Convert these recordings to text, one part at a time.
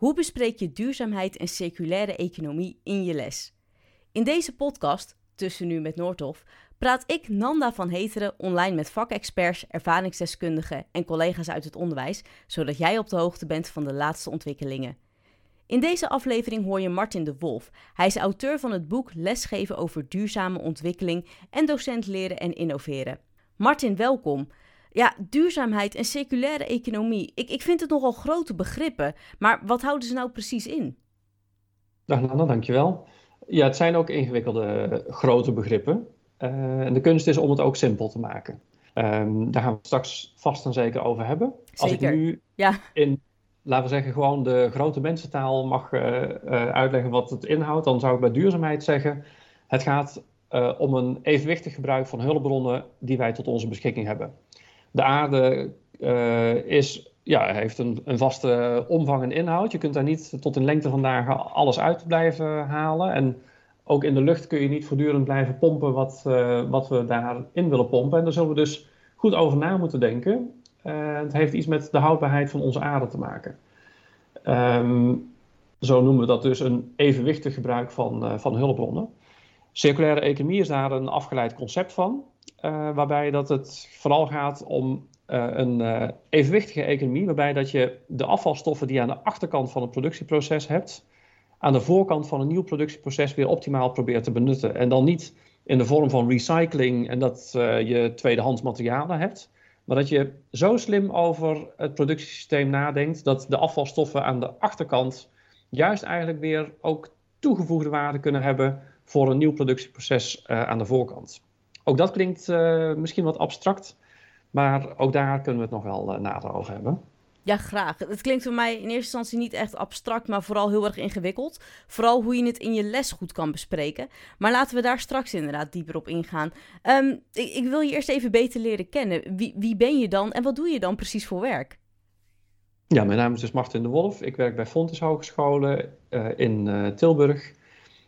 Hoe bespreek je duurzaamheid en circulaire economie in je les? In deze podcast, Tussen Nu met Noordhof, praat ik Nanda van Heteren online met vakexperts, ervaringsdeskundigen en collega's uit het onderwijs, zodat jij op de hoogte bent van de laatste ontwikkelingen. In deze aflevering hoor je Martin de Wolf. Hij is auteur van het boek Lesgeven over duurzame ontwikkeling en docent leren en innoveren. Martin, welkom. Ja, duurzaamheid en circulaire economie. Ik, ik vind het nogal grote begrippen, maar wat houden ze nou precies in? Dag Nana, dankjewel. Ja, het zijn ook ingewikkelde grote begrippen. Uh, en de kunst is om het ook simpel te maken. Um, daar gaan we het straks vast en zeker over hebben. Zeker. Als ik nu ja. in, laten we zeggen, gewoon de grote mensentaal mag uh, uh, uitleggen wat het inhoudt, dan zou ik bij duurzaamheid zeggen: het gaat om een evenwichtig gebruik van hulpbronnen die wij tot onze beschikking hebben. De aarde uh, is, ja, heeft een, een, vaste omvang en inhoud. Je kunt daar niet tot in lengte van dagen alles uit blijven halen. En ook in de lucht kun je niet voortdurend blijven pompen wat, uh, wat we daarin willen pompen. En daar zullen we dus goed over na moeten denken. Uh, het heeft iets met de houdbaarheid van onze aarde te maken. Um, zo noemen we dat dus een evenwichtig gebruik van, van hulpbronnen. Circulaire economie is daar een afgeleid concept van. Uh, waarbij dat het vooral gaat om uh, een uh, evenwichtige economie, waarbij dat je de afvalstoffen die je aan de achterkant van het productieproces hebt, aan de voorkant van een nieuw productieproces weer optimaal probeert te benutten. En dan niet in de vorm van recycling en dat je tweedehands materialen hebt, maar dat je zo slim over het productiesysteem nadenkt dat de afvalstoffen aan de achterkant juist eigenlijk weer ook toegevoegde waarde kunnen hebben voor een nieuw productieproces aan de voorkant. Ook dat klinkt uh, misschien wat abstract, maar ook daar kunnen we het nog wel uh, nader over hebben. Ja, graag. Het klinkt voor mij in eerste instantie niet echt abstract, maar vooral heel erg ingewikkeld. Vooral hoe je het in je les goed kan bespreken. Maar laten we daar straks inderdaad dieper op ingaan. Um, ik, ik, wil je eerst even beter leren kennen. Wie, wie ben je dan en wat doe je dan precies voor werk? Ja, mijn naam is dus Martin de Wolf. Ik werk bij Fontes Hogescholen uh, in Tilburg.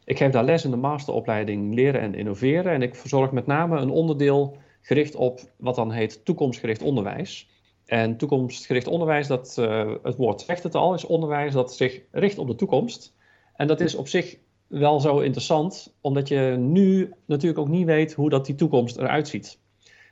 Ik geef daar les in de masteropleiding Leren en Innoveren. En ik verzorg met name een onderdeel gericht op wat dan heet toekomstgericht onderwijs. En toekomstgericht onderwijs, dat, uh, het woord zegt het al, is onderwijs dat zich richt op de toekomst. En dat is op zich wel zo interessant, omdat je nu natuurlijk ook niet weet hoe dat die toekomst eruit ziet.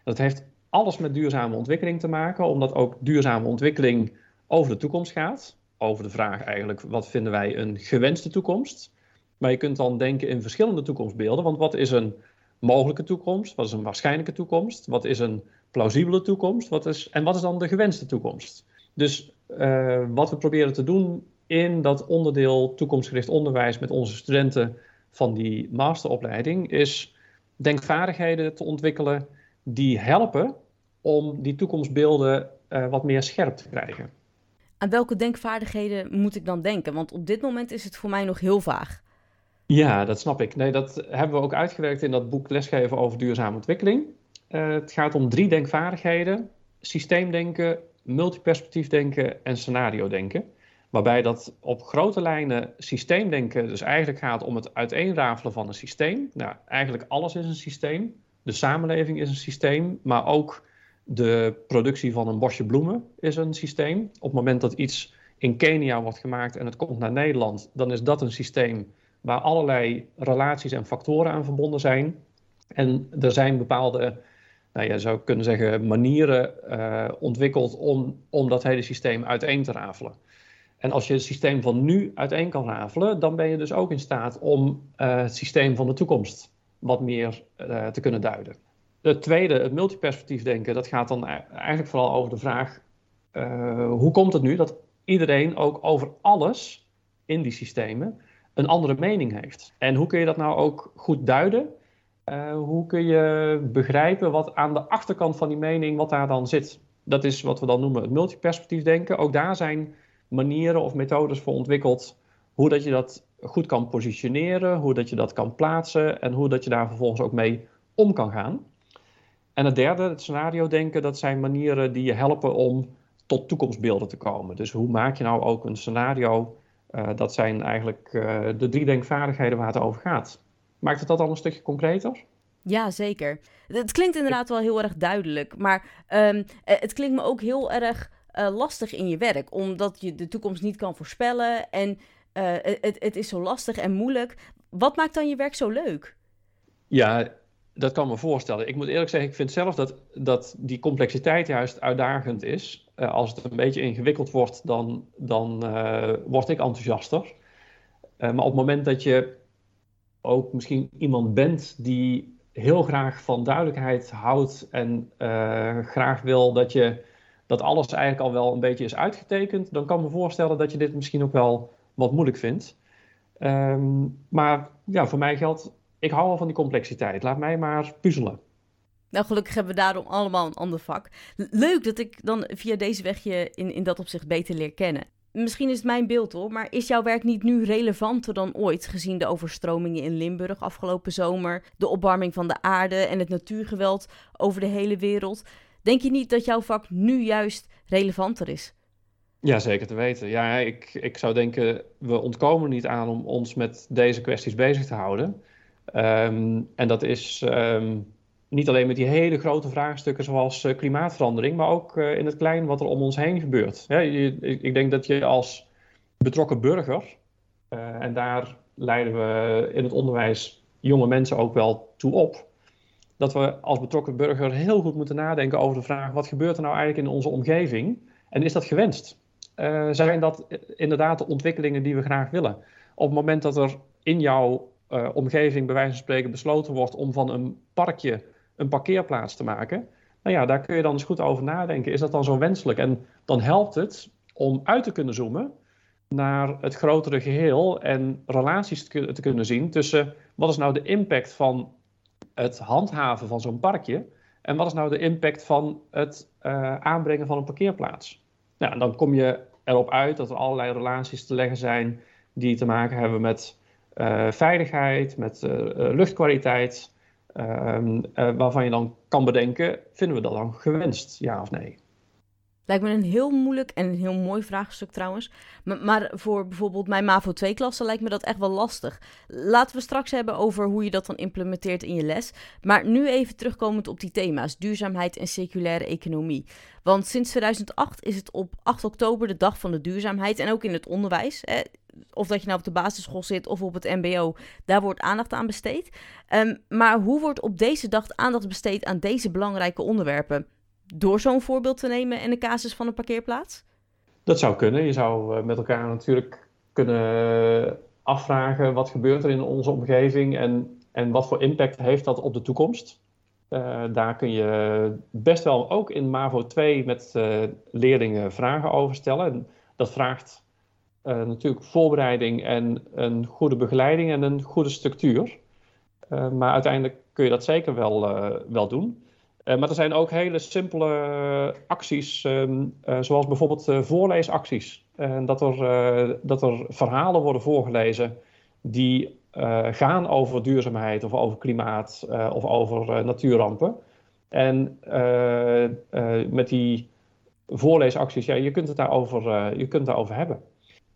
Dat heeft alles met duurzame ontwikkeling te maken, omdat ook duurzame ontwikkeling over de toekomst gaat. Over de vraag eigenlijk, wat vinden wij een gewenste toekomst? Maar je kunt dan denken in verschillende toekomstbeelden. Want wat is een mogelijke toekomst? Wat is een waarschijnlijke toekomst? Wat is een plausibele toekomst? Wat is, en wat is dan de gewenste toekomst? Dus uh, wat we proberen te doen in dat onderdeel toekomstgericht onderwijs met onze studenten van die masteropleiding is denkvaardigheden te ontwikkelen die helpen om die toekomstbeelden uh, wat meer scherp te krijgen. Aan welke denkvaardigheden moet ik dan denken? Want op dit moment is het voor mij nog heel vaag. Ja, dat snap ik. Nee, dat hebben we ook uitgewerkt in dat boek Lesgeven over duurzame ontwikkeling. Uh, het gaat om drie denkvaardigheden: systeemdenken, multiperspectief denken en scenario denken. Waarbij dat op grote lijnen systeemdenken dus eigenlijk gaat om het uiteenrafelen van een systeem. Nou, eigenlijk alles is een systeem. De samenleving is een systeem, maar ook de productie van een bosje bloemen is een systeem. Op het moment dat iets in Kenia wordt gemaakt en het komt naar Nederland, dan is dat een systeem waar allerlei relaties en factoren aan verbonden zijn. En er zijn bepaalde, nou, je zou kunnen zeggen, manieren uh, ontwikkeld om, om dat hele systeem uiteen te rafelen. En als je het systeem van nu uiteen kan rafelen, dan ben je dus ook in staat om uh, het systeem van de toekomst wat meer uh, te kunnen duiden. Het tweede, het multiperspectief denken, dat gaat dan eigenlijk vooral over de vraag: hoe komt het nu dat iedereen ook over alles in die systemen een andere mening heeft. En hoe kun je dat nou ook goed duiden? Uh, hoe kun je begrijpen wat aan de achterkant van die mening, wat daar dan zit? Dat is wat we dan noemen het multiperspectief denken. Ook daar zijn manieren of methodes voor ontwikkeld hoe dat je dat goed kan positioneren, hoe dat je dat kan plaatsen en hoe dat je daar vervolgens ook mee om kan gaan. En het derde, het scenario denken, dat zijn manieren die je helpen om tot toekomstbeelden te komen. Dus hoe maak je nou ook een scenario dat zijn eigenlijk uh, de drie denkvaardigheden waar het over gaat. Maakt het dat al een stukje concreter? Ja, zeker. Het klinkt inderdaad wel heel erg duidelijk, maar um, het klinkt me ook heel erg lastig in je werk, omdat je de toekomst niet kan voorspellen en het, het is zo lastig en moeilijk. Wat maakt dan je werk zo leuk? Ja, dat kan me voorstellen. Ik moet eerlijk zeggen, ik vind zelf dat, dat die complexiteit juist uitdagend is. Uh, als het een beetje ingewikkeld wordt, dan, dan uh, word ik enthousiaster. Uh, maar op het moment dat je ook misschien iemand bent die heel graag van duidelijkheid houdt en graag wil dat, je, dat alles eigenlijk al wel een beetje is uitgetekend, dan kan me voorstellen dat je dit misschien ook wel wat moeilijk vindt. Um, maar ja, voor mij geldt ik hou wel van die complexiteit. Laat mij maar puzzelen. Nou, gelukkig hebben we daarom allemaal een ander vak. Leuk dat ik dan via deze weg je in, in dat opzicht beter leer kennen. Misschien is het mijn beeld hoor, maar is jouw werk niet nu relevanter dan ooit, gezien de overstromingen in Limburg afgelopen zomer, de opwarming van de aarde en het natuurgeweld over de hele wereld? Denk je niet dat jouw vak nu juist relevanter is? Ja, zeker te weten. Ja, ik, ik zou denken, we ontkomen niet aan om ons met deze kwesties bezig te houden. Um, en dat is um, niet alleen met die hele grote vraagstukken zoals uh, klimaatverandering, maar ook uh, in het klein wat er om ons heen gebeurt. Ik denk dat je als betrokken burger, uh, en daar leiden we in het onderwijs jonge mensen ook wel toe op, dat we als betrokken burger heel goed moeten nadenken over de vraag: wat gebeurt er nou eigenlijk in onze omgeving en is dat gewenst? zijn dat inderdaad de ontwikkelingen die we graag willen? Op het moment dat er in jouw uh, omgeving, bij wijze van spreken, besloten wordt om van een parkje een parkeerplaats te maken. Nou ja, daar kun je dan eens goed over nadenken. Is dat dan zo wenselijk? En dan helpt het om uit te kunnen zoomen naar het grotere geheel en relaties te, kunnen zien tussen wat is nou de impact van het handhaven van zo'n parkje en wat is nou de impact van het uh, aanbrengen van een parkeerplaats. Nou, dan kom je erop uit dat er allerlei relaties te leggen zijn die te maken hebben met veiligheid, met uh, luchtkwaliteit, ehm, waarvan je dan kan bedenken, vinden we dat dan gewenst, ja of nee? Lijkt me een heel moeilijk en een heel mooi vraagstuk trouwens. Maar, maar voor bijvoorbeeld mijn MAVO 2-klasse lijkt me dat echt wel lastig. Laten we straks hebben over hoe je dat dan implementeert in je les. Maar nu even terugkomend op die thema's: duurzaamheid en circulaire economie. Want sinds 2008 is het op 8 oktober de dag van de duurzaamheid. En ook in het onderwijs. Hè, of dat je nou op de basisschool zit of op het MBO, daar wordt aandacht aan besteed. Um, maar hoe wordt op deze dag aandacht besteed aan deze belangrijke onderwerpen? Door zo'n voorbeeld te nemen in de casus van een parkeerplaats? Dat zou kunnen. Je zou uh, met elkaar natuurlijk kunnen afvragen wat gebeurt er in onze omgeving en, en wat voor impact heeft dat op de toekomst. Uh, daar kun je best wel ook in MAVO 2 met leerlingen vragen over stellen. En dat vraagt uh, natuurlijk voorbereiding en een goede begeleiding en een goede structuur. Uh, maar uiteindelijk kun je dat zeker wel, uh, wel doen. maar er zijn ook hele simpele acties, um, zoals bijvoorbeeld voorleesacties. dat, er, dat er verhalen worden voorgelezen die gaan over duurzaamheid of over klimaat of over natuurrampen. En met die voorleesacties, ja, je kunt het daarover, je kunt daarover hebben.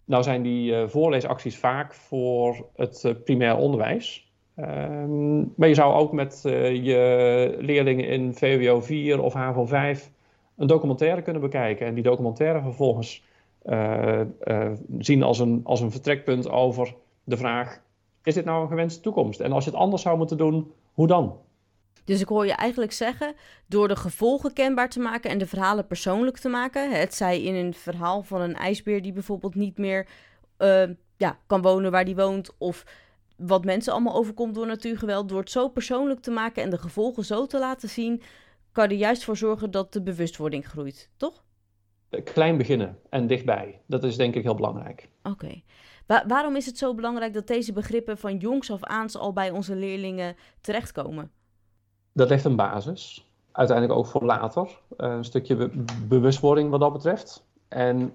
Nou zijn die uh, voorleesacties vaak voor het uh, primair onderwijs. Um, maar je zou ook met uh, je leerlingen in VWO 4 of HAVO 5 een documentaire kunnen bekijken. En die documentaire vervolgens zien als een, als een vertrekpunt over de vraag: is dit nou een gewenste toekomst? En als je het anders zou moeten doen, hoe dan? Dus ik hoor je eigenlijk zeggen, door de gevolgen kenbaar te maken en de verhalen persoonlijk te maken, het zij in een verhaal van een ijsbeer die bijvoorbeeld niet meer uh, ja, kan wonen waar die woont, of wat mensen allemaal overkomt door natuurgeweld, door het zo persoonlijk te maken en de gevolgen zo te laten zien, kan er juist voor zorgen dat de bewustwording groeit, toch? Klein beginnen en dichtbij. Dat is denk ik heel belangrijk. Oké. Wa waarom is het zo belangrijk dat deze begrippen van jongs af aan al bij onze leerlingen terechtkomen? Dat legt een basis. Uiteindelijk ook voor later. Uh, een stukje bewustwording wat dat betreft. En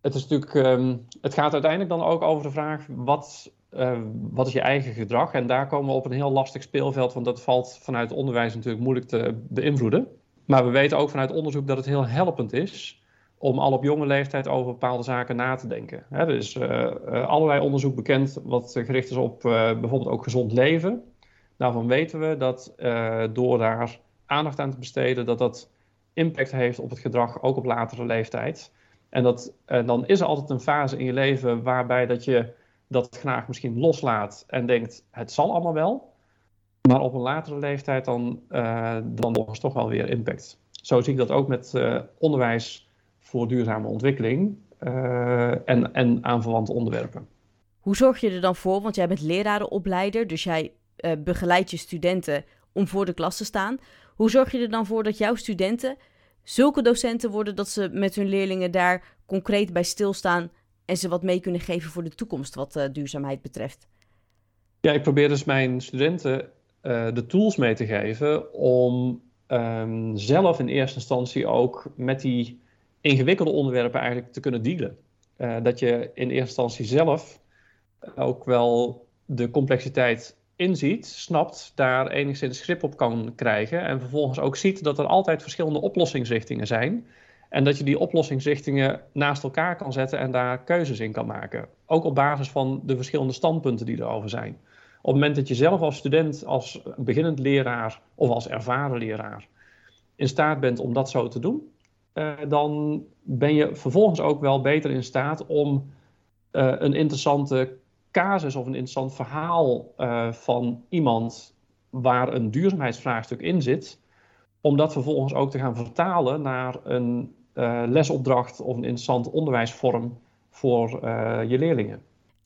het, is natuurlijk, um, het gaat uiteindelijk dan ook over de vraag: wat, uh, wat is je eigen gedrag? En daar komen we op een heel lastig speelveld, want dat valt vanuit het onderwijs natuurlijk moeilijk te beïnvloeden. Maar we weten ook vanuit onderzoek dat het heel helpend is om al op jonge leeftijd over bepaalde zaken na te denken. Er is uh, allerlei onderzoek bekend wat gericht is op bijvoorbeeld ook gezond leven. Daarvan weten we dat uh, door daar aandacht aan te besteden, dat dat impact heeft op het gedrag, ook op latere leeftijd. En dat, dan is er altijd een fase in je leven waarbij dat je dat graag misschien loslaat en denkt, het zal allemaal wel. Maar op een latere leeftijd dan, uh, dan toch wel weer impact. Zo zie ik dat ook met uh, onderwijs voor duurzame ontwikkeling uh, en, en aanverwante onderwerpen. Hoe zorg je er dan voor, want jij bent lerarenopleider, dus jij begeleidt je studenten om voor de klas te staan. Hoe zorg je er dan voor dat jouw studenten zulke docenten worden dat ze met hun leerlingen daar concreet bij stilstaan en ze wat mee kunnen geven voor de toekomst wat uh, duurzaamheid betreft? Ja, ik probeer dus mijn studenten uh, de tools mee te geven om um, zelf in eerste instantie ook met die ingewikkelde onderwerpen eigenlijk te kunnen dealen. Dat je in eerste instantie zelf ook wel de complexiteit inziet, snapt, daar enigszins grip op kan krijgen en vervolgens ook ziet dat er altijd verschillende oplossingsrichtingen zijn. En dat je die oplossingsrichtingen naast elkaar kan zetten en daar keuzes in kan maken. Ook op basis van de verschillende standpunten die erover zijn. Op het moment dat je zelf als student, als beginnend leraar of als ervaren leraar in staat bent om dat zo te doen, uh, dan ben je vervolgens ook wel beter in staat om uh, een interessante casus of een interessant verhaal uh, van iemand waar een duurzaamheidsvraagstuk in zit, om dat vervolgens ook te gaan vertalen naar een uh, lesopdracht of een interessant onderwijsvorm voor uh, je leerlingen.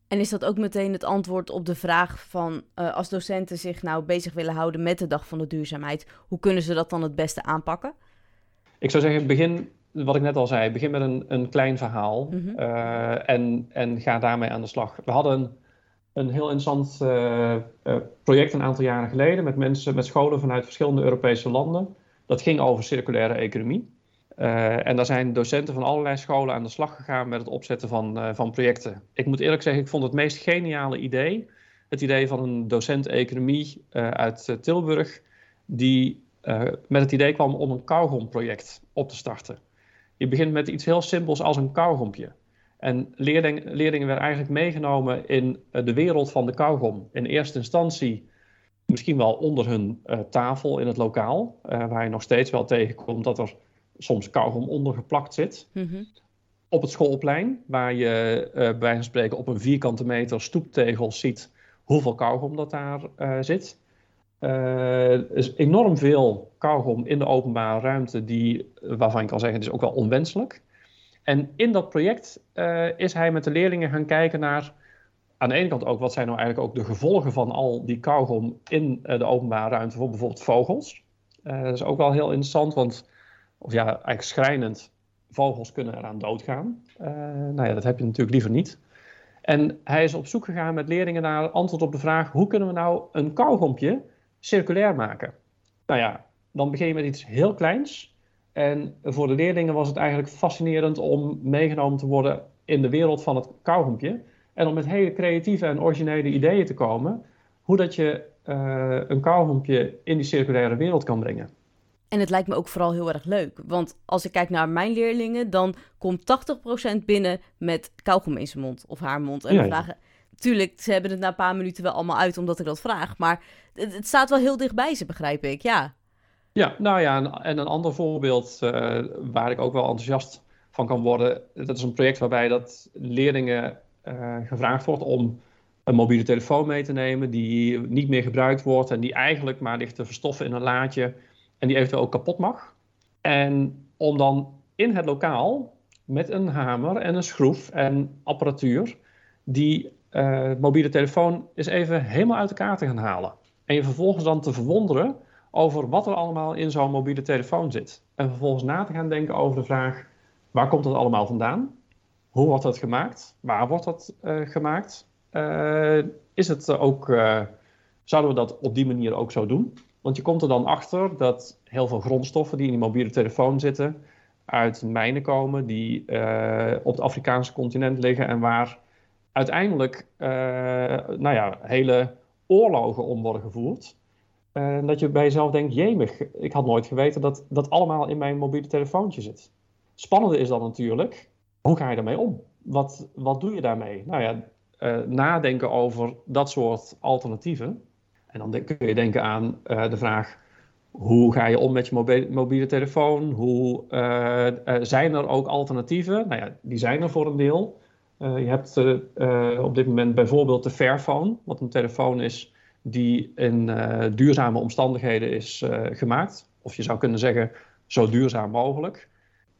En is dat ook meteen het antwoord op de vraag van uh, als docenten zich nou bezig willen houden met de dag van de duurzaamheid, hoe kunnen ze dat dan het beste aanpakken? Ik zou zeggen, begin, wat ik net al zei, begin met een, een klein verhaal mm -hmm. en, en ga daarmee aan de slag. We hadden een, een heel interessant project een aantal jaren geleden met mensen, met scholen vanuit verschillende Europese landen. Dat ging over circulaire economie. Uh, en daar zijn docenten van allerlei scholen aan de slag gegaan met het opzetten van, van projecten. Ik moet eerlijk zeggen, ik vond het meest geniale idee het idee van een docent economie uit Tilburg, die met het idee kwam om een kauwgomproject op te starten. Je begint met iets heel simpels als een kauwgompje. En leerling, leerlingen werden eigenlijk meegenomen in de wereld van de kauwgom. In eerste instantie misschien wel onder hun tafel in het lokaal, waar je nog steeds wel tegenkomt dat er soms kauwgom ondergeplakt zit. Mm -hmm. Op het schoolplein, waar je uh, bij wijze van spreken op een vierkante meter stoeptegels ziet hoeveel kauwgom dat daar zit. Er is enorm veel kauwgom in de openbare ruimte, die, waarvan ik kan zeggen, het is ook wel onwenselijk. En in dat project is hij met de leerlingen gaan kijken naar, aan de ene kant ook, wat zijn nou eigenlijk ook de gevolgen van al die kauwgom in de openbare ruimte voor bijvoorbeeld vogels. dat is ook wel heel interessant, want of ja, eigenlijk schrijnend, vogels kunnen eraan doodgaan. Uh, nou ja, dat heb je natuurlijk liever niet. En hij is op zoek gegaan met leerlingen naar antwoord op de vraag: hoe kunnen we nou een kauwgompje circulair maken? Nou ja, dan begin je met iets heel kleins. En voor de leerlingen was het eigenlijk fascinerend om meegenomen te worden in de wereld van het kauwgompje. En om met hele creatieve en originele ideeën te komen hoe dat je uh, een kauwgompje in die circulaire wereld kan brengen. En het lijkt me ook vooral heel erg leuk. Want als ik kijk naar mijn leerlingen, dan komt 80% binnen met kauwgom in zijn mond of haar mond. En ja, dan vragen. Tuurlijk, ze hebben het na een paar minuten wel allemaal uit omdat ik dat vraag. Maar het, staat wel heel dichtbij ze, begrijp ik. Ja. Ja, nou ja, en, en een ander voorbeeld uh, waar ik ook wel enthousiast van kan worden. Dat is een project waarbij dat leerlingen uh, gevraagd wordt om een mobiele telefoon mee te nemen die niet meer gebruikt wordt en die eigenlijk maar ligt te verstoffen in een laadje en die eventueel ook kapot mag. En om dan in het lokaal met een hamer en een schroef en apparatuur die uh, mobiele telefoon eens even helemaal uit elkaar te gaan halen. En je vervolgens dan te verwonderen over wat er allemaal in zo'n mobiele telefoon zit. En vervolgens na te gaan denken over de vraag: waar komt dat allemaal vandaan? Hoe wordt dat gemaakt? Waar wordt dat uh, gemaakt? Uh, is het ook, zouden we dat op die manier ook zo doen? Want je komt er dan achter dat heel veel grondstoffen die in die mobiele telefoon zitten, uit mijnen komen die op het Afrikaanse continent liggen en waar uiteindelijk uh, nou ja, hele oorlogen om worden gevoerd. Uh, dat je bij jezelf denkt, jemig, ik had nooit geweten dat dat allemaal in mijn mobiele telefoontje zit. Spannende is dan natuurlijk, hoe ga je daarmee om? Wat, wat doe je daarmee? Nou ja, nadenken over dat soort alternatieven. En dan kun je denken aan de vraag: Hoe ga je om met je mobiele, telefoon? Hoe zijn er ook alternatieven? Nou ja, die zijn er voor een deel. Je hebt op dit moment bijvoorbeeld de Fairphone, wat een telefoon is die in duurzame omstandigheden is gemaakt. Of je zou kunnen zeggen, zo duurzaam mogelijk.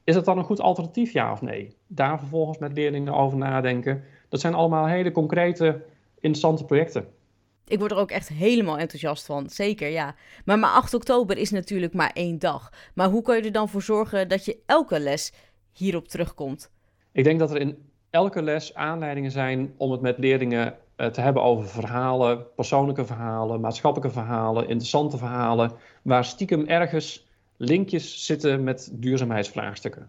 Is het dan een goed alternatief, ja of nee? Daar vervolgens met leerlingen over nadenken. Dat zijn allemaal hele concrete, interessante projecten. Ik word er ook echt helemaal enthousiast van, zeker ja. Maar, maar 8 oktober is natuurlijk maar één dag. Maar hoe kan je er dan voor zorgen dat je elke les hierop terugkomt? Ik denk dat er in elke les aanleidingen zijn om het met leerlingen eh, te hebben over verhalen, persoonlijke verhalen, maatschappelijke verhalen, interessante verhalen, waar stiekem ergens linkjes zitten met duurzaamheidsvraagstukken.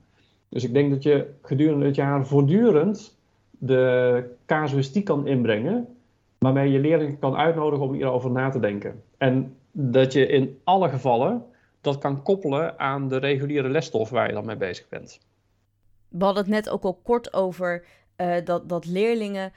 Dus ik denk dat je gedurende het jaar voortdurend de casuïstiek kan inbrengen, waarmee je leerlingen kan uitnodigen om hierover na te denken. En dat je in alle gevallen dat kan koppelen aan de reguliere lesstof waar je dan mee bezig bent. We hadden het net ook al kort over uh, dat, dat leerlingen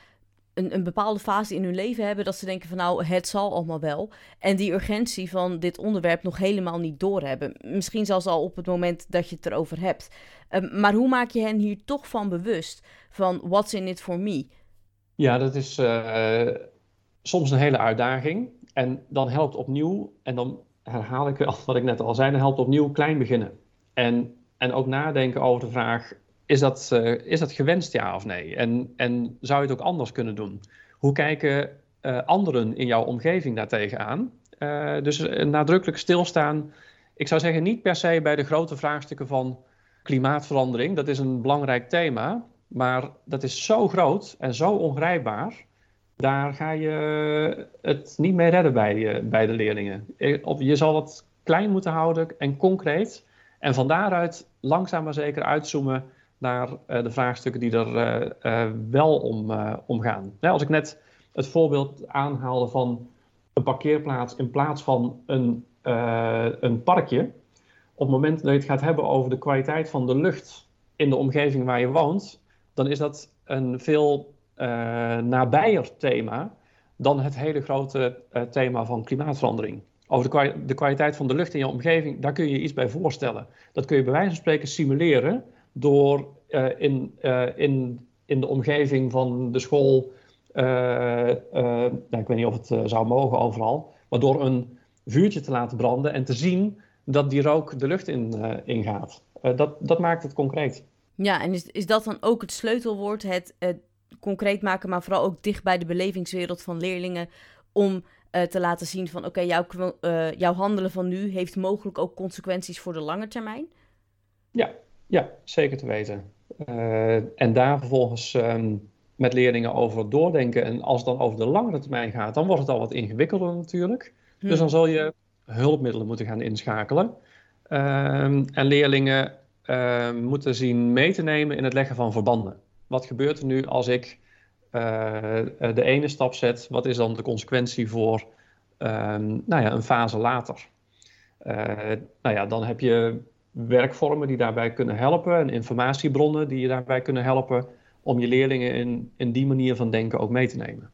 een, een bepaalde fase in hun leven hebben dat ze denken van nou, het zal allemaal wel. En die urgentie van dit onderwerp nog helemaal niet doorhebben. Misschien zelfs al op het moment dat je het erover hebt. Ehm, maar hoe maak je hen hier toch van bewust van what's in it for me? Ja, dat is uh, soms een hele uitdaging. En dan helpt opnieuw, en dan herhaal ik wat ik net al zei, dan helpt opnieuw klein beginnen. En, en ook nadenken over de vraag, is dat, uh, is dat gewenst, ja of nee? En, en zou je het ook anders kunnen doen? Hoe kijken uh, anderen in jouw omgeving daartegen aan? Uh, dus nadrukkelijk stilstaan. Ik zou zeggen, niet per se bij de grote vraagstukken van klimaatverandering. Dat is een belangrijk thema. Maar dat is zo groot en zo ongrijpbaar. Daar ga je het niet mee redden bij, bij de leerlingen. Je zal het klein moeten houden en concreet. En van daaruit langzaam maar zeker uitzoomen naar uh, de vraagstukken die er uh, uh, wel om, gaan. als ik net het voorbeeld aanhaalde van een parkeerplaats in plaats van een, een parkje. Op het moment dat je het gaat hebben over de kwaliteit van de lucht in de omgeving waar je woont, dan is dat een veel nabijer thema dan het hele grote thema van klimaatverandering. Over de, de kwaliteit van de lucht in je omgeving, daar kun je je iets bij voorstellen. Dat kun je bij wijze van spreken simuleren door uh, in, uh, in, in de omgeving van de school, uh, nou, ik weet niet of het zou mogen overal, maar door een vuurtje te laten branden en te zien dat die rook de lucht in, ingaat. dat, dat maakt het concreet. Ja, en is, is dat dan ook het sleutelwoord, het concreet maken, maar vooral ook dicht bij de belevingswereld van leerlingen, om te laten zien van oké, jouw, jouw handelen van nu heeft mogelijk ook consequenties voor de lange termijn? Ja, ja, zeker te weten. Uh, en daar vervolgens um, met leerlingen over doordenken. En als het dan over de langere termijn gaat, dan wordt het al wat ingewikkelder natuurlijk. Hm. Dus dan zal je hulpmiddelen moeten gaan inschakelen. Um, en leerlingen uh, moeten zien mee te nemen in het leggen van verbanden. Wat gebeurt er nu als ik uh, de ene stap zet? Wat is dan de consequentie voor nou ja, een fase later? nou ja, dan heb je werkvormen die daarbij kunnen helpen en informatiebronnen die je daarbij kunnen helpen om je leerlingen in, in die manier van denken ook mee te nemen.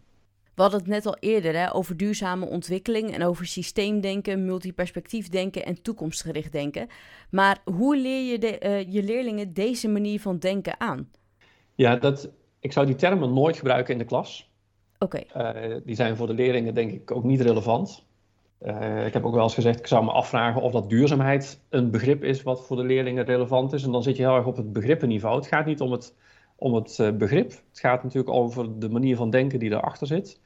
We hadden het net al eerder hè, over duurzame ontwikkeling en over systeemdenken, multiperspectief denken en toekomstgericht denken. Maar hoe leer je de, uh, je leerlingen deze manier van denken aan? Ja, dat, ik zou die termen nooit gebruiken in de klas. Oké. Okay. Uh, die zijn voor de leerlingen denk ik ook niet relevant. Uh, ik heb ook wel eens gezegd, ik zou me afvragen of dat duurzaamheid een begrip is wat voor de leerlingen relevant is. En dan zit je heel erg op het begrippenniveau. Het gaat niet om het, om het uh, begrip. Het gaat natuurlijk over de manier van denken die erachter zit.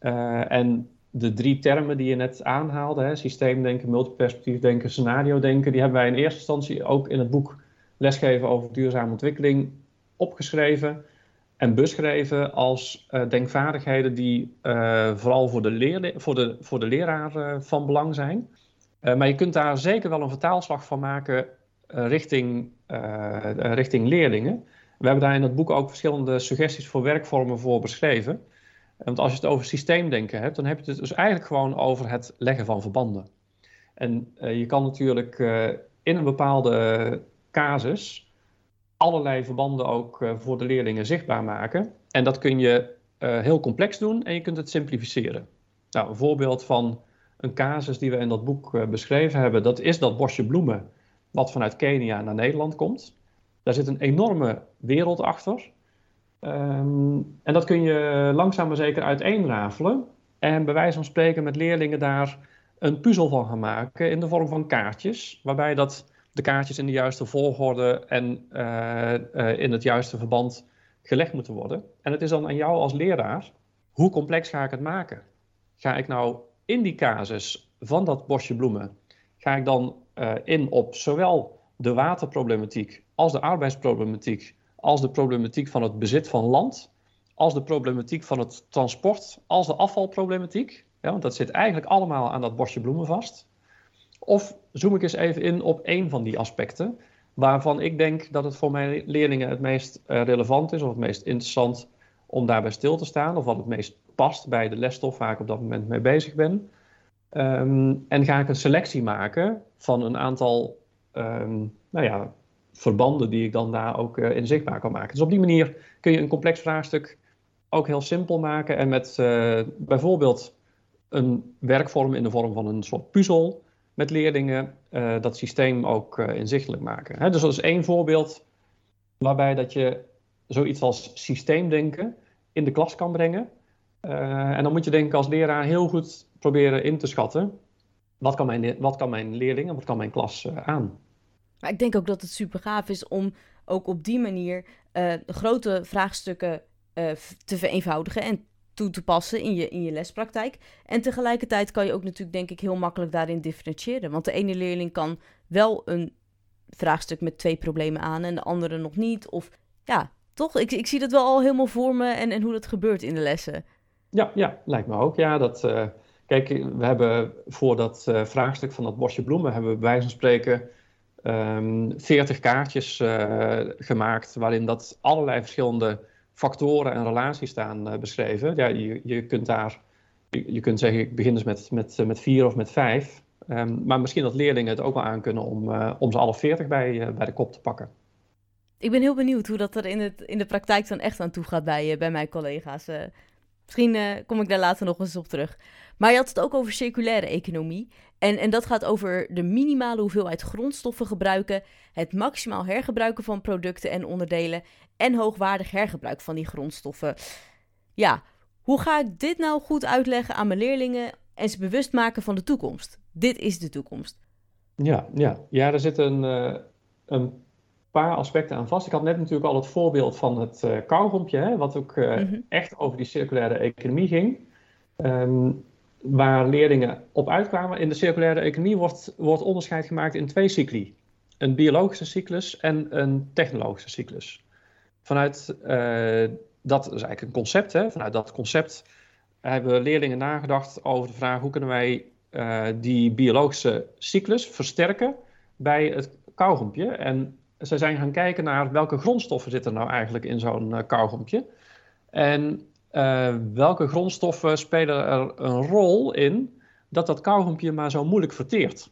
Uh, en de drie termen die je net aanhaalde, hè, systeemdenken, multiperspectief denken, scenario denken, die hebben wij in eerste instantie ook in het boek Lesgeven over duurzame ontwikkeling opgeschreven en beschreven als uh, denkvaardigheden die uh, vooral voor de, leer, voor de, voor de leraar uh, van belang zijn. maar je kunt daar zeker wel een vertaalslag van maken richting, richting leerlingen. We hebben daar in het boek ook verschillende suggesties voor werkvormen voor beschreven. Want als je het over systeemdenken hebt, dan heb je het dus eigenlijk gewoon over het leggen van verbanden. En je kan natuurlijk in een bepaalde casus allerlei verbanden ook uh, voor de leerlingen zichtbaar maken. En dat kun je uh, heel complex doen en je kunt het simplificeren. Nou, een voorbeeld van een casus die we in dat boek beschreven hebben. Dat is dat bosje bloemen wat vanuit Kenia naar Nederland komt. Daar zit een enorme wereld achter. Ehm, en dat kun je langzaam maar zeker uiteenrafelen. En bij wijze van spreken met leerlingen daar een puzzel van gaan maken in de vorm van kaartjes. Waarbij dat de kaartjes in de juiste volgorde en eh, eh, in het juiste verband gelegd moeten worden. En het is dan aan jou als leraar, hoe complex ga ik het maken? Ga ik nou in die casus van dat bosje bloemen, ga ik dan uh, in op zowel de waterproblematiek als de arbeidsproblematiek, als de problematiek van het bezit van land, als de problematiek van het transport, als de afvalproblematiek. Ja, want dat zit eigenlijk allemaal aan dat bosje bloemen vast. Of zoom ik eens even in op één van die aspecten, waarvan ik denk dat het voor mijn leerlingen het meest uh, relevant is of het meest interessant om daarbij stil te staan, of wat het meest past bij de lesstof waar ik op dat moment mee bezig ben. Um, en ga ik een selectie maken van een aantal um, nou ja, verbanden die ik dan daar ook uh, in zichtbaar kan maken. Dus op die manier kun je een complex vraagstuk ook heel simpel maken en met uh, bijvoorbeeld een werkvorm in de vorm van een soort puzzel met leerlingen uh, dat systeem ook inzichtelijk maken. Dus dat is één voorbeeld waarbij dat je zoiets als systeemdenken in de klas kan brengen. en dan moet je denk ik als leraar heel goed proberen in te schatten. Wat kan mijn, wat kan mijn leerling en wat kan mijn klas aan? Maar ik denk ook dat het super gaaf is om ook op die manier grote vraagstukken te vereenvoudigen en toe te passen in je, in je lespraktijk. En tegelijkertijd kan je ook natuurlijk, denk ik, heel makkelijk daarin differentiëren. Want de ene leerling kan wel een vraagstuk met twee problemen aan en de andere nog niet. Of ja, toch? Ik, ik zie dat wel al helemaal voor me en, en hoe dat gebeurt in de lessen. Ja, ja lijkt me ook. Ja, dat, uh, Kijk, we hebben voor dat uh, vraagstuk van dat bosje bloemen, hebben we bij wijze van spreken um, ehm, 40 kaartjes uh, gemaakt, waarin dat allerlei verschillende factoren en relaties staan uh, beschreven. Ja, je, je kunt daar, je, je, kunt zeggen, ik begin dus met, met, met vier of met vijf. Um, maar misschien dat leerlingen het ook wel aan kunnen om, om ze alle 40 bij, bij de kop te pakken. Ik ben heel benieuwd hoe dat er in, het, in de praktijk dan echt aan toe gaat bij, bij mijn collega's. misschien kom ik daar later nog eens op terug. Maar je had het ook over circulaire economie. En, en dat gaat over de minimale hoeveelheid grondstoffen gebruiken, het maximaal hergebruiken van producten en onderdelen en hoogwaardig hergebruik van die grondstoffen. Ja, hoe ga ik dit nou goed uitleggen aan mijn leerlingen en ze bewust maken van de toekomst? Dit is de toekomst. Ja, ja. ja er zitten een, uh, een paar aspecten aan vast. Ik had net natuurlijk al het voorbeeld van het uh, kauwgompje, hè, wat ook uh, mm -hmm. echt over die circulaire economie ging. Um, waar leerlingen op uitkwamen. In de circulaire economie wordt, wordt onderscheid gemaakt in twee cycli. Een biologische cyclus en een technologische cyclus. Vanuit uh, dat is eigenlijk een concept. Hè? Vanuit dat concept hebben leerlingen nagedacht over de vraag hoe kunnen wij uh, die biologische cyclus versterken bij het kauwgompje. En ze zijn gaan kijken naar welke grondstoffen zitten nou eigenlijk in zo'n uh, kauwgompje. En uh, welke grondstoffen spelen er een rol in dat dat kauwgompje maar zo moeilijk verteert?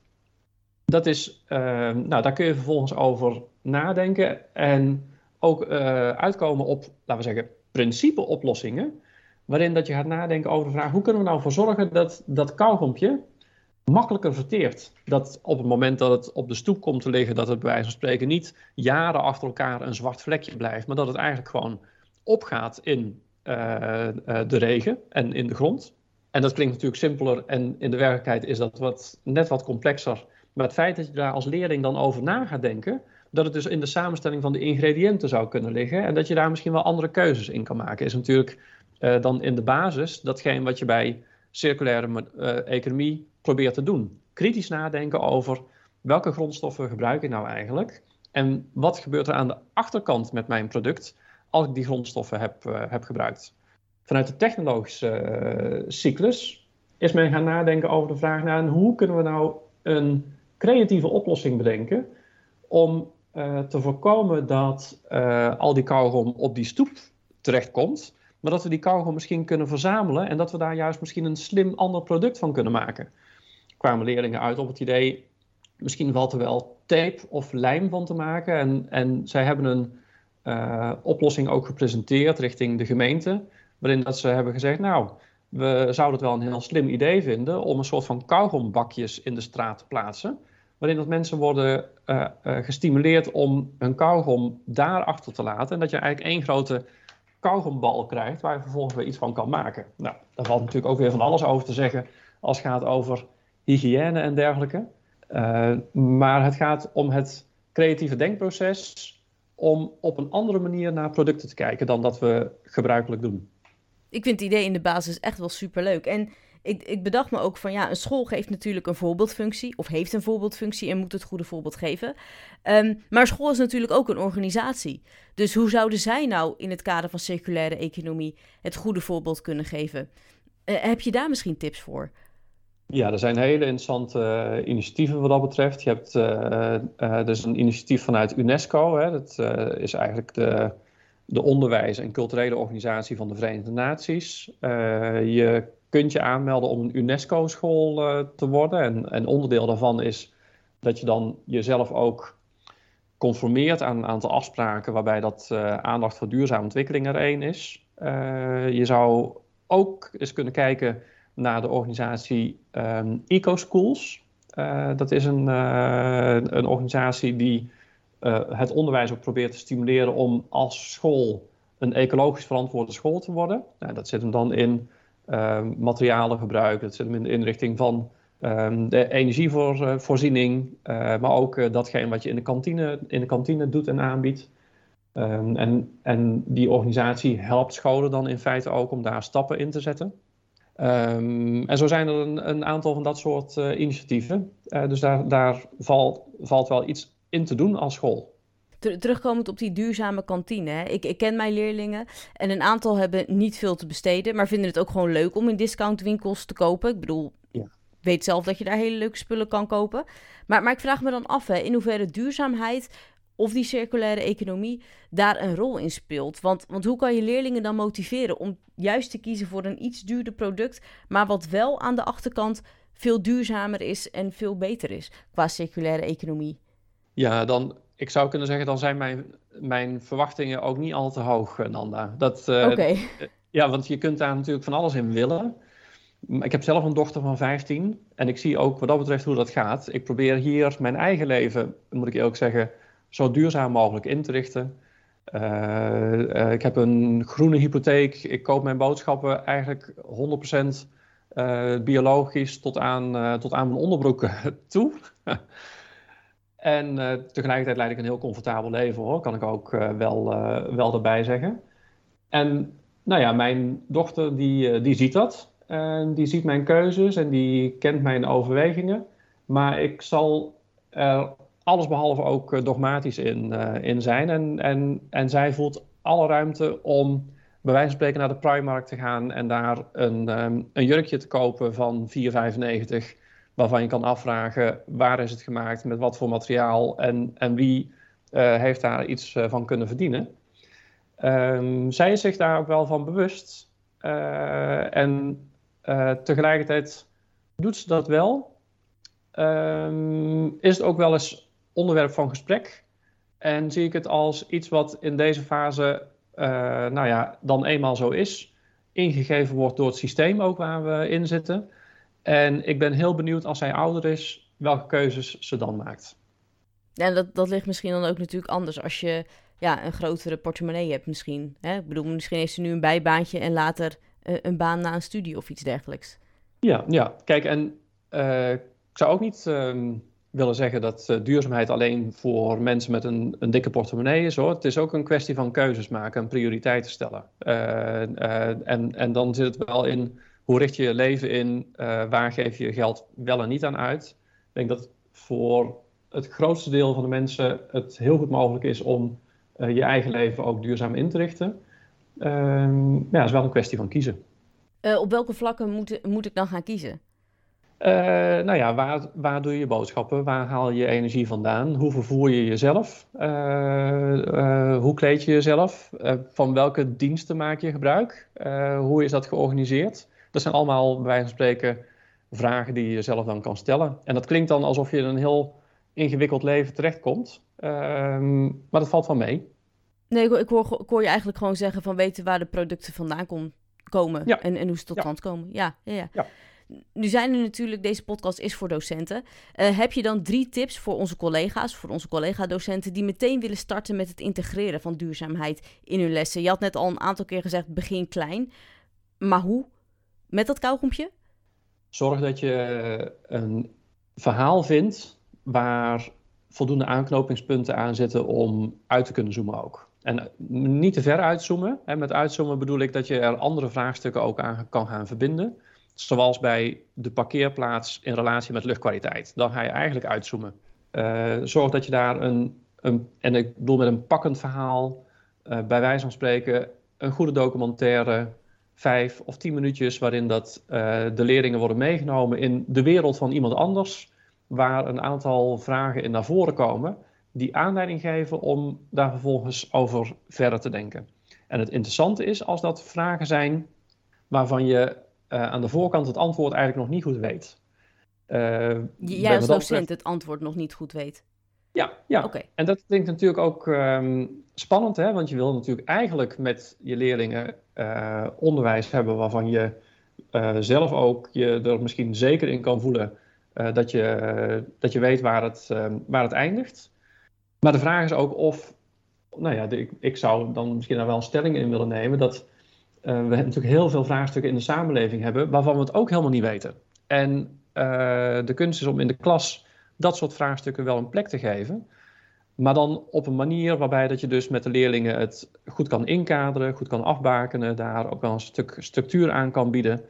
Dat is, uh, nou, daar kun je vervolgens over nadenken en ook uh, uitkomen op, laten we zeggen, principe-oplossingen. Waarin dat je gaat nadenken over de vraag: hoe kunnen we nou voor zorgen dat dat kauwgompje makkelijker verteert? Dat op het moment dat het op de stoep komt te liggen, dat het bij wijze van spreken niet jaren achter elkaar een zwart vlekje blijft, maar dat het eigenlijk gewoon opgaat in de regen en in de grond. En dat klinkt natuurlijk simpeler en in de werkelijkheid is dat wat, net wat complexer. Maar het feit dat je daar als leerling dan over na gaat denken, dat het dus in de samenstelling van de ingrediënten zou kunnen liggen en dat je daar misschien wel andere keuzes in kan maken, is natuurlijk uh, dan in de basis datgene wat je bij circulaire economie probeert te doen. Kritisch nadenken over welke grondstoffen gebruik ik nou eigenlijk en wat gebeurt er aan de achterkant met mijn product als ik die grondstoffen heb, uh, heb gebruikt. Vanuit de technologische uh, cyclus is men gaan nadenken over de vraag naar hoe kunnen we nou een creatieve oplossing bedenken om uh, te voorkomen dat al die kauwgom op die stoep terechtkomt, maar dat we die kauwgom misschien kunnen verzamelen en dat we daar juist misschien een slim ander product van kunnen maken. Kwamen leerlingen uit op het idee, misschien valt er wel tape of lijm van te maken en, en zij hebben een uh, oplossing ook gepresenteerd richting de gemeente. Waarin dat ze hebben gezegd, nou, we zouden het wel een heel slim idee vinden om een soort van kauwgombakjes in de straat te plaatsen. Waarin dat mensen worden uh, uh, gestimuleerd om hun kauwgom daar achter te laten. En dat je eigenlijk één grote kauwgombal krijgt waar je vervolgens weer iets van kan maken. Nou, daar valt natuurlijk ook weer van alles over te zeggen als het gaat over hygiëne en dergelijke. Maar het gaat om het creatieve denkproces om op een andere manier naar producten te kijken dan dat we gebruikelijk doen. Ik vind het idee in de basis echt wel superleuk. En ik, ik bedacht me ook van ja, een school geeft natuurlijk een voorbeeldfunctie, of heeft een voorbeeldfunctie en moet het goede voorbeeld geven. Um, maar school is natuurlijk ook een organisatie. Dus hoe zouden zij nou in het kader van circulaire economie het goede voorbeeld kunnen geven? Uh, heb je daar misschien tips voor? Ja, er zijn hele interessante uh, initiatieven wat dat betreft. Je hebt uh, dus een initiatief vanuit UNESCO. Hè. Dat is eigenlijk de, de onderwijs- en culturele organisatie van de Verenigde Naties. je kunt je aanmelden om een UNESCO-school te worden. En, en, onderdeel daarvan is dat je dan jezelf ook conformeert aan een aantal afspraken waarbij dat aandacht voor duurzame ontwikkeling er één is. je zou ook eens kunnen kijken naar de organisatie um, EcoSchools. Uh, dat is een, uh, een organisatie die uh, het onderwijs ook probeert te stimuleren om als school een ecologisch verantwoorde school te worden. Nou, dat zit hem dan in ehm, materialengebruik, dat zit hem in de inrichting van um, de energievoorziening, maar ook datgene wat je in de kantine, in de kantine doet en aanbiedt. En, en die organisatie helpt scholen dan in feite ook om daar stappen in te zetten. Um, en zo zijn er een, een aantal van dat soort uh, initiatieven. Uh, dus daar, daar valt, valt wel iets in te doen als school. Terugkomend op die duurzame kantine. Hè. Ik, ik, ken mijn leerlingen en een aantal hebben niet veel te besteden, maar vinden het ook gewoon leuk om in discountwinkels te kopen. Ik bedoel, ja. weet zelf dat je daar hele leuke spullen kan kopen. Maar, maar ik vraag me dan af, hè, in hoeverre duurzaamheid of die circulaire economie daar een rol in speelt. Want, want hoe kan je leerlingen dan motiveren om juist te kiezen voor een iets duurder product, maar wat wel aan de achterkant veel duurzamer is en veel beter is qua circulaire economie? Ja, dan, ik zou kunnen zeggen, dan zijn mijn, mijn verwachtingen ook niet al te hoog, eh, Nanda. Dat, uh, okay. Ja, want je kunt daar natuurlijk van alles in willen. Ik heb zelf een dochter van 15 en ik zie ook wat dat betreft hoe dat gaat. Ik probeer hier mijn eigen leven, moet ik eerlijk zeggen, zo duurzaam mogelijk in te richten. Uh, uh, ik heb een groene hypotheek. Ik koop mijn boodschappen eigenlijk 100% uh, eh, biologisch tot aan, tot aan mijn onderbroeken toe. en tegelijkertijd leid ik een heel comfortabel leven hoor, kan ik ook wel, wel erbij zeggen. En nou ja, mijn dochter die, die ziet dat. En die ziet mijn keuzes en die kent mijn overwegingen. Maar ik zal er allesbehalve ook eh, dogmatisch in, uh, in zijn. En, en, en zij voelt alle ruimte om bij wijze van spreken naar de Primark te gaan en daar een, um, een jurkje te kopen van 4,95, waarvan je kan afvragen waar is het gemaakt, met wat voor materiaal en, en wie uh, heeft daar iets van kunnen verdienen. Um, zij is zich daar ook wel van bewust en tegelijkertijd doet ze dat wel. Um, is het ook wel eens onderwerp van gesprek. En zie ik het als iets wat in deze fase, uh, nou ja, dan eenmaal zo is. Ingegeven wordt door het systeem ook waar we in zitten. En ik ben heel benieuwd als zij ouder is, welke keuzes ze dan maakt. Ja, dat, dat ligt misschien dan ook natuurlijk anders als je ja, een grotere portemonnee hebt misschien. Hè? Ik bedoel, misschien heeft ze nu een bijbaantje en later uh, een baan na een studie of iets dergelijks. Ja, ja. kijk, en uh, ik zou ook niet... Uh, willen zeggen dat uh, duurzaamheid alleen voor mensen met een, een, dikke portemonnee is. Hoor. Het is ook een kwestie van keuzes maken en prioriteiten stellen. Uh, uh, en, en dan zit het wel in hoe richt je je leven in, waar geef je geld wel en niet aan uit. Ik denk dat voor het grootste deel van de mensen het heel goed mogelijk is om je eigen leven ook duurzaam in te richten. Ehm, ja, is wel een kwestie van kiezen. op welke vlakken moet, moet ik dan gaan kiezen? Uh, nou ja, waar, waar doe je je boodschappen? Waar haal je energie vandaan? Hoe vervoer je jezelf? Uh, uh, hoe kleed je jezelf? van welke diensten maak je gebruik? hoe is dat georganiseerd? Dat zijn allemaal, bij wijze van spreken, vragen die je jezelf dan kan stellen. En dat klinkt dan alsof je in een heel ingewikkeld leven terechtkomt. Ehm, maar dat valt wel mee. Nee, ik, ik, hoor, ik hoor je eigenlijk gewoon zeggen van weten waar de producten vandaan komen komen Ja. en, en hoe ze tot Ja. stand komen. Ja, ja, ja. Ja. Nu zijn er natuurlijk, deze podcast is voor docenten. Eh, heb je dan drie tips voor onze collega's, voor onze collega-docenten, die meteen willen starten met het integreren van duurzaamheid in hun lessen? Je had net al een aantal keer gezegd, begin klein. Maar hoe? Met dat kauwgompje? Zorg dat je een verhaal vindt waar voldoende aanknopingspunten aan zitten om uit te kunnen zoomen ook. En niet te ver uitzoomen. Met uitzoomen bedoel ik dat je er andere vraagstukken ook aan kan gaan verbinden. Zoals bij de parkeerplaats in relatie met luchtkwaliteit. Dan ga je eigenlijk uitzoomen. Eh, zorg dat je daar een, een, en ik bedoel met een pakkend verhaal, eh, bij wijze van spreken, een goede documentaire, vijf of tien minuutjes waarin dat, eh, de leerlingen worden meegenomen in de wereld van iemand anders, waar een aantal vragen in naar voren komen, die aanleiding geven om daar vervolgens over verder te denken. En het interessante is als dat vragen zijn waarvan je aan de voorkant het antwoord eigenlijk nog niet goed weet. Eh, Jij als docent betreft- het antwoord nog niet goed weet. Ja, ja. Oké. En dat klinkt natuurlijk ook ehm, spannend, hè? want je wil natuurlijk eigenlijk met je leerlingen eh, onderwijs hebben waarvan je eh, zelf ook je er misschien zeker in kan voelen eh, dat, je, dat je weet waar het, ehm, waar het eindigt. Maar de vraag is ook of, nou ja, de- ik, ik zou dan misschien daar wel een stelling in willen nemen, dat eh, we natuurlijk heel veel vraagstukken in de samenleving hebben waarvan we het ook helemaal niet weten. En eh, de kunst is om in de klas dat soort vraagstukken wel een plek te geven. Maar dan op een manier waarbij dat je dus met de leerlingen het goed kan inkaderen, goed kan afbakenen, daar ook wel een stuk structuur aan kan bieden.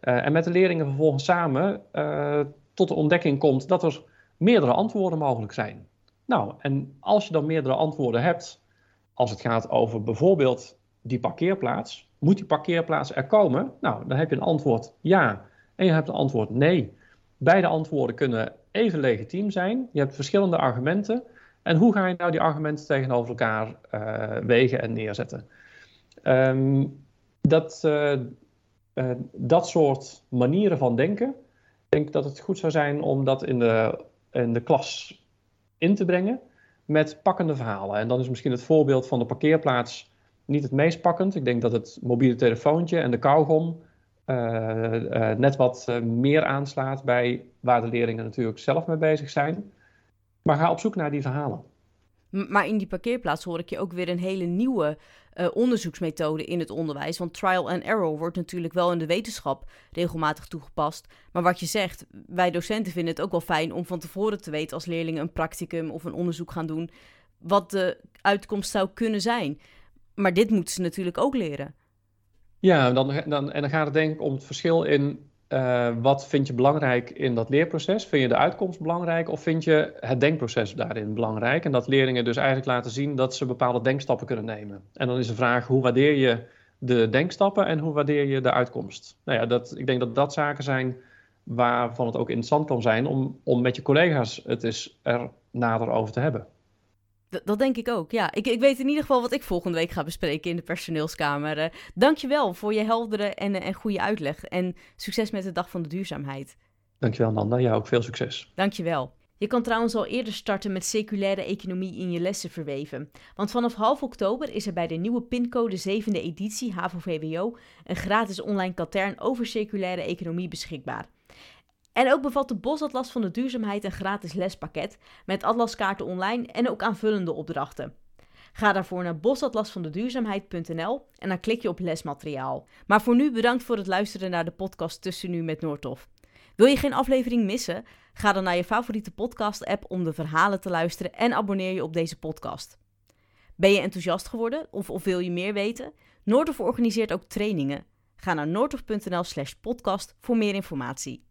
Eh, en met de leerlingen vervolgens samen eh, tot de ontdekking komt dat er meerdere antwoorden mogelijk zijn. Nou, en als je dan meerdere antwoorden hebt, als het gaat over bijvoorbeeld die parkeerplaats, moet die parkeerplaats er komen? Nou, dan heb je een antwoord ja en je hebt een antwoord nee. Beide antwoorden kunnen even legitiem zijn. Je hebt verschillende argumenten. En hoe ga je nou die argumenten tegenover elkaar eh, wegen en neerzetten? Ehm, dat, eh, eh, dat soort manieren van denken, ik denk dat het goed zou zijn om dat in de, in de klas in te brengen met pakkende verhalen. En dan is misschien het voorbeeld van de parkeerplaats niet het meest pakkend. Ik denk dat het mobiele telefoontje en de kauwgom eh, eh, net wat eh, meer aanslaat bij waar de leerlingen natuurlijk zelf mee bezig zijn. Maar ga op zoek naar die verhalen. Maar in die parkeerplaats hoor ik je ook weer een hele nieuwe onderzoeksmethode in het onderwijs. Want trial and error wordt natuurlijk wel in de wetenschap regelmatig toegepast. Maar wat je zegt, wij docenten vinden het ook wel fijn om van tevoren te weten als leerlingen een practicum of een onderzoek gaan doen, wat de uitkomst zou kunnen zijn. Maar dit moeten ze natuurlijk ook leren. Ja, dan, dan, en dan gaat het denk ik om het verschil in eh, wat vind je belangrijk in dat leerproces. Vind je de uitkomst belangrijk of vind je het denkproces daarin belangrijk? En dat leerlingen dus eigenlijk laten zien dat ze bepaalde denkstappen kunnen nemen. En dan is de vraag, hoe waardeer je de denkstappen en hoe waardeer je de uitkomst? Nou ja, dat, ik denk dat dat zaken zijn waarvan het ook interessant kan zijn om, om met je collega's het eens er nader over te hebben. Dat denk ik ook, ja. Ik, ik weet in ieder geval wat ik volgende week ga bespreken in de personeelskamer. Eh, dankjewel voor je heldere en, eh, en goede uitleg. En succes met de Dag van de Duurzaamheid. Dankjewel Nanda, ja ook veel succes. Dankjewel. Je kan trouwens al eerder starten met circulaire economie in je lessen verweven. Want vanaf half oktober is er bij de nieuwe pincode 7e editie HAVO-VWO een gratis online katern over circulaire economie beschikbaar. En ook bevat de Bosatlas van de Duurzaamheid een gratis lespakket met atlaskaarten online en ook aanvullende opdrachten. Ga daarvoor naar bosatlasvandeduurzaamheid.nl en dan klik je op lesmateriaal. Maar voor nu bedankt voor het luisteren naar de podcast Tussen Nu met Noordhof. Wil je geen aflevering missen? Ga dan naar je favoriete podcast-app om de verhalen te luisteren en abonneer je op deze podcast. Ben je enthousiast geworden of, of wil je meer weten? Noordhof organiseert ook trainingen. Ga naar noordhof.nl slash podcast voor meer informatie.